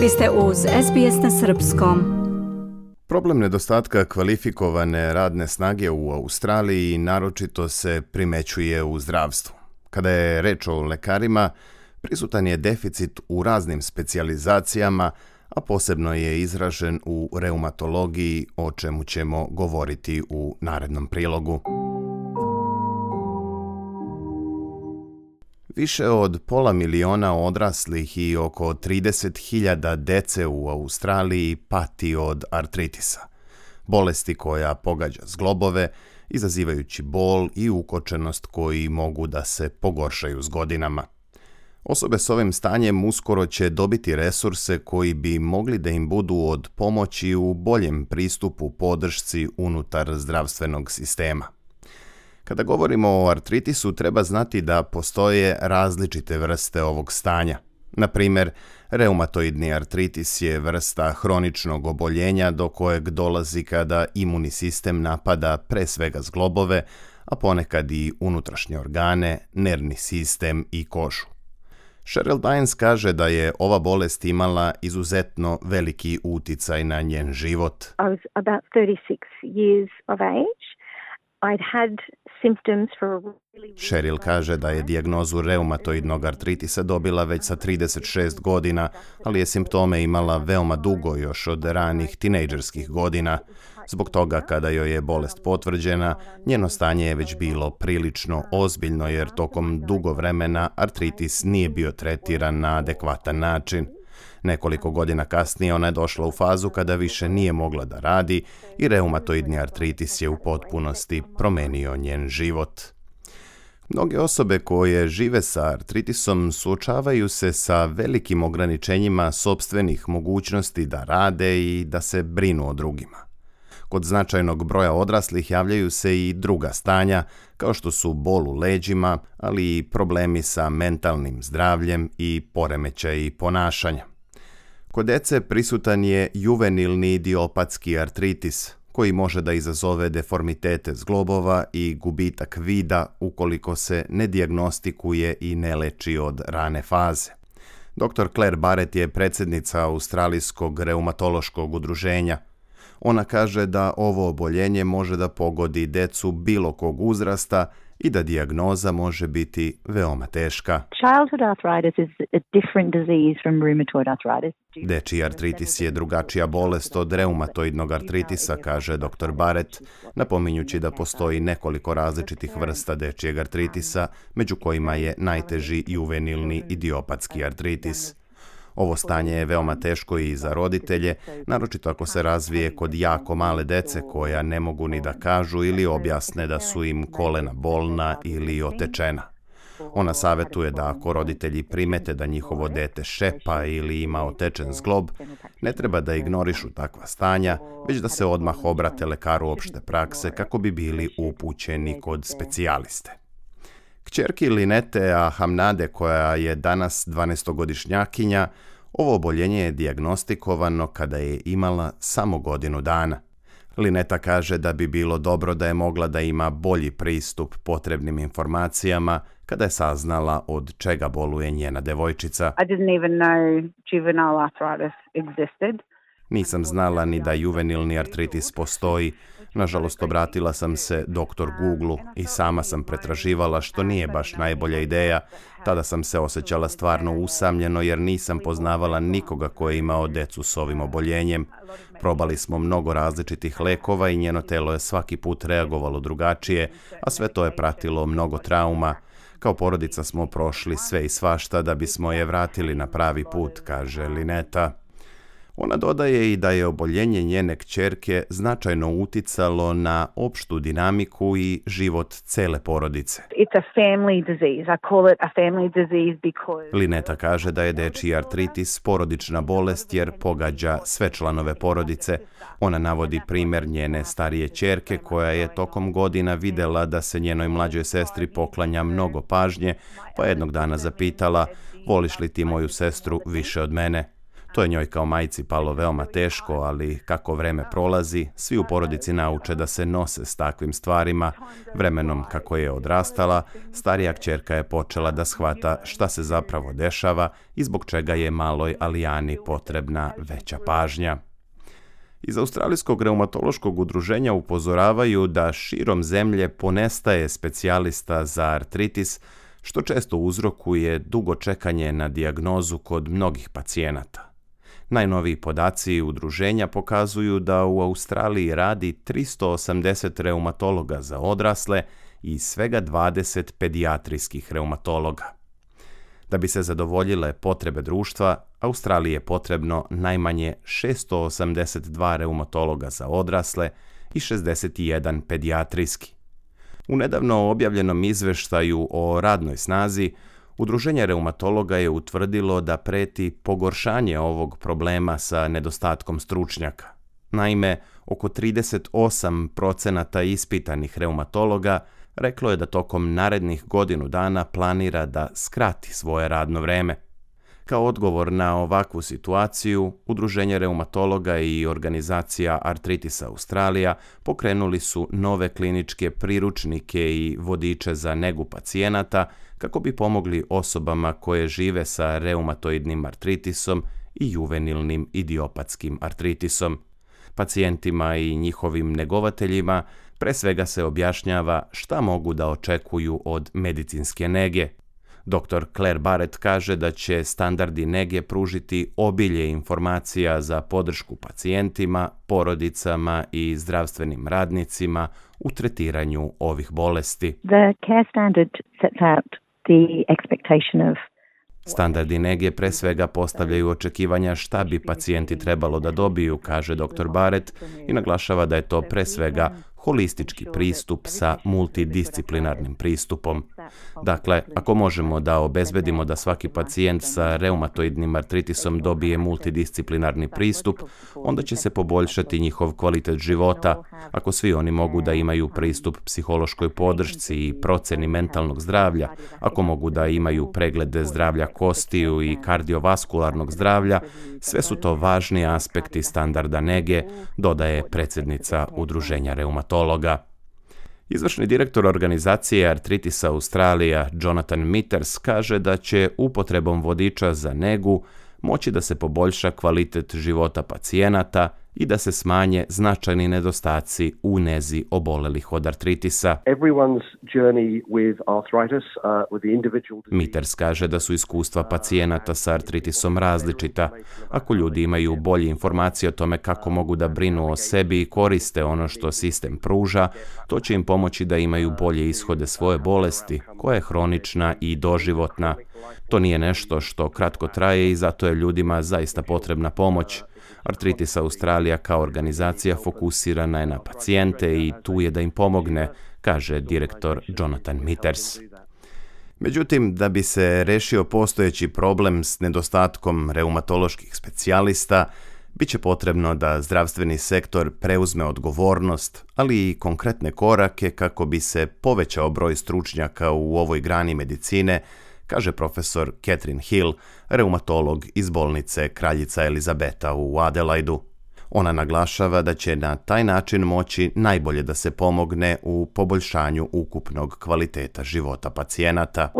Vi ste uz SBS na Srpskom. Problem nedostatka kvalifikovane radne snage u Australiji naročito se primećuje u zdravstvu. Kada je reč o lekarima, prisutan je deficit u raznim specijalizacijama, a posebno je izražen u reumatologiji, o čemu ćemo govoriti u narednom prilogu. Više od pola miliona odraslih i oko 30.000 dece u Australiji pati od artritisa, bolesti koja pogađa zglobove, izazivajući bol i ukočenost koji mogu da se pogoršaju s godinama. Osobe s ovim stanjem uskoro će dobiti resurse koji bi mogli da im budu od pomoći u boljem pristupu podršci unutar zdravstvenog sistema. Kada govorimo o artritisu, treba znati da postoje različite vrste ovog stanja. Na primjer, reumatoidni artritis je vrsta hroničnog oboljenja do kojeg dolazi kada imunni sistem napada pre svega zglobove, a ponekad i unutrašnje organe, nervni sistem i kožu. Cheryl Dines kaže da je ova bolest imala izuzetno veliki uticaj na njen život. I was about 36 years of age Cheryl kaže da je dijagnozu reumatoidnog artritisa dobila već sa 36 godina, ali je simptome imala veoma dugo još od ranih tinejdžerskih godina. Zbog toga kada joj je bolest potvrđena, njeno stanje je već bilo prilično ozbiljno jer tokom dugo vremena artritis nije bio tretiran na adekvatan način. Nekoliko godina kasnije ona je došla u fazu kada više nije mogla da radi i reumatoidni artritis je u potpunosti promenio njen život. Mnoge osobe koje žive sa artritisom suočavaju se sa velikim ograničenjima sobstvenih mogućnosti da rade i da se brinu o drugima. Kod značajnog broja odraslih javljaju se i druga stanja, kao što su bol u leđima, ali i problemi sa mentalnim zdravljem i poremećaji ponašanja. Kod dece prisutan je juvenilni idiopatski artritis, koji može da izazove deformitete zglobova i gubitak vida ukoliko se ne dijagnostikuje i ne leči od rane faze. Dr. Claire Barrett je predsjednica Australijskog reumatološkog udruženja. Ona kaže da ovo oboljenje može da pogodi decu bilo kog uzrasta, i da dijagnoza može biti veoma teška. Childhood artritis je drugačija bolest od reumatoidnog artritisa, kaže dr. Barrett, napominjući da postoji nekoliko različitih vrsta dečijeg artritisa, među kojima je najteži juvenilni idiopatski artritis. Ovo stanje je veoma teško i za roditelje, naročito ako se razvije kod jako male dece koja ne mogu ni da kažu ili objasne da su im kolena bolna ili otečena. Ona savjetuje da ako roditelji primete da njihovo dete šepa ili ima otečen zglob, ne treba da ignorišu takva stanja, već da se odmah obrate lekaru opšte prakse kako bi bili upućeni kod specijaliste. Kćerki Linete Ahamnade, koja je danas 12-godišnjakinja, ovo oboljenje je dijagnostikovano kada je imala samo godinu dana. Lineta kaže da bi bilo dobro da je mogla da ima bolji pristup potrebnim informacijama kada je saznala od čega boluje njena devojčica. Nisam znala ni da juvenilni artritis postoji. Nažalost, obratila sam se doktor Google i sama sam pretraživala što nije baš najbolja ideja. Tada sam se osjećala stvarno usamljeno jer nisam poznavala nikoga ko je imao decu s ovim oboljenjem. Probali smo mnogo različitih lekova i njeno telo je svaki put reagovalo drugačije, a sve to je pratilo mnogo trauma. Kao porodica smo prošli sve i svašta da bismo je vratili na pravi put, kaže Lineta. Ona dodaje i da je oboljenje njene kćerke značajno uticalo na opštu dinamiku i život cele porodice. It's a Lineta kaže da je dečiji artritis porodična bolest jer pogađa sve članove porodice. Ona navodi primjer njene starije čerke koja je tokom godina videla da se njenoj mlađoj sestri poklanja mnogo pažnje, pa jednog dana zapitala, voliš li ti moju sestru više od mene? To je njoj kao majci palo veoma teško, ali kako vreme prolazi, svi u porodici nauče da se nose s takvim stvarima. Vremenom kako je odrastala, starija kćerka je počela da shvata šta se zapravo dešava i zbog čega je maloj Alijani potrebna veća pažnja. Iz Australijskog reumatološkog udruženja upozoravaju da širom zemlje ponestaje specijalista za artritis, što često uzrokuje dugo čekanje na dijagnozu kod mnogih pacijenata. Najnoviji podaci udruženja pokazuju da u Australiji radi 380 reumatologa za odrasle i svega 20 pedijatrijskih reumatologa. Da bi se zadovoljile potrebe društva, Australiji je potrebno najmanje 682 reumatologa za odrasle i 61 pedijatrijski. U nedavno objavljenom izveštaju o radnoj snazi Udruženje reumatologa je utvrdilo da preti pogoršanje ovog problema sa nedostatkom stručnjaka. Naime, oko 38 procenata ispitanih reumatologa reklo je da tokom narednih godinu dana planira da skrati svoje radno vreme – kao odgovor na ovakvu situaciju, Udruženje reumatologa i organizacija Artritis Australija pokrenuli su nove kliničke priručnike i vodiče za negu pacijenata kako bi pomogli osobama koje žive sa reumatoidnim artritisom i juvenilnim idiopatskim artritisom. Pacijentima i njihovim negovateljima pre svega se objašnjava šta mogu da očekuju od medicinske nege, Dr. Claire Barrett kaže da će standardi nege pružiti obilje informacija za podršku pacijentima, porodicama i zdravstvenim radnicima u tretiranju ovih bolesti. Standardi nege pre svega postavljaju očekivanja šta bi pacijenti trebalo da dobiju, kaže dr. Barrett i naglašava da je to pre svega holistički pristup sa multidisciplinarnim pristupom. Dakle, ako možemo da obezbedimo da svaki pacijent sa reumatoidnim artritisom dobije multidisciplinarni pristup, onda će se poboljšati njihov kvalitet života, ako svi oni mogu da imaju pristup psihološkoj podršci i proceni mentalnog zdravlja, ako mogu da imaju preglede zdravlja kostiju i kardiovaskularnog zdravlja, sve su to važni aspekti standarda nege, dodaje predsjednica Udruženja reumatologa. Izvršni direktor organizacije Artritis Australija, Jonathan Mitters, kaže da će upotrebom vodiča za negu moći da se poboljša kvalitet života pacijenata i da se smanje značajni nedostaci u nezi obolelih od artritisa. Uh, Miters kaže da su iskustva pacijenata sa artritisom različita. Ako ljudi imaju bolje informacije o tome kako mogu da brinu o sebi i koriste ono što sistem pruža, to će im pomoći da imaju bolje ishode svoje bolesti, koja je hronična i doživotna. To nije nešto što kratko traje i zato je ljudima zaista potrebna pomoć. Artritis Australija kao organizacija fokusirana je na pacijente i tu je da im pomogne, kaže direktor Jonathan Miters. Međutim, da bi se rešio postojeći problem s nedostatkom reumatoloških specijalista, bit će potrebno da zdravstveni sektor preuzme odgovornost, ali i konkretne korake kako bi se povećao broj stručnjaka u ovoj grani medicine, kaže profesor Catherine Hill, reumatolog iz bolnice Kraljica Elizabeta u Adelaidu. Ona naglašava da će na taj način moći najbolje da se pomogne u poboljšanju ukupnog kvaliteta života pacijenata.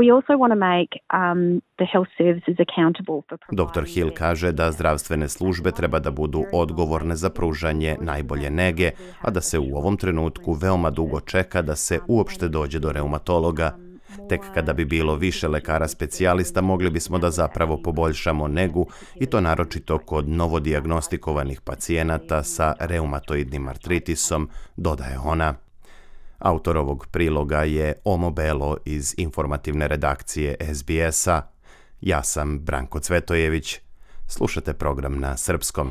Dr. Um, Hill kaže da zdravstvene službe treba da budu odgovorne za pružanje najbolje nege, a da se u ovom trenutku veoma dugo čeka da se uopšte dođe do reumatologa. Tek kada bi bilo više lekara specijalista mogli bismo da zapravo poboljšamo negu i to naročito kod novodijagnostikovanih pacijenata sa reumatoidnim artritisom, dodaje ona. Autor ovog priloga je Omo Belo iz informativne redakcije SBS-a. Ja sam Branko Cvetojević. Slušate program na srpskom.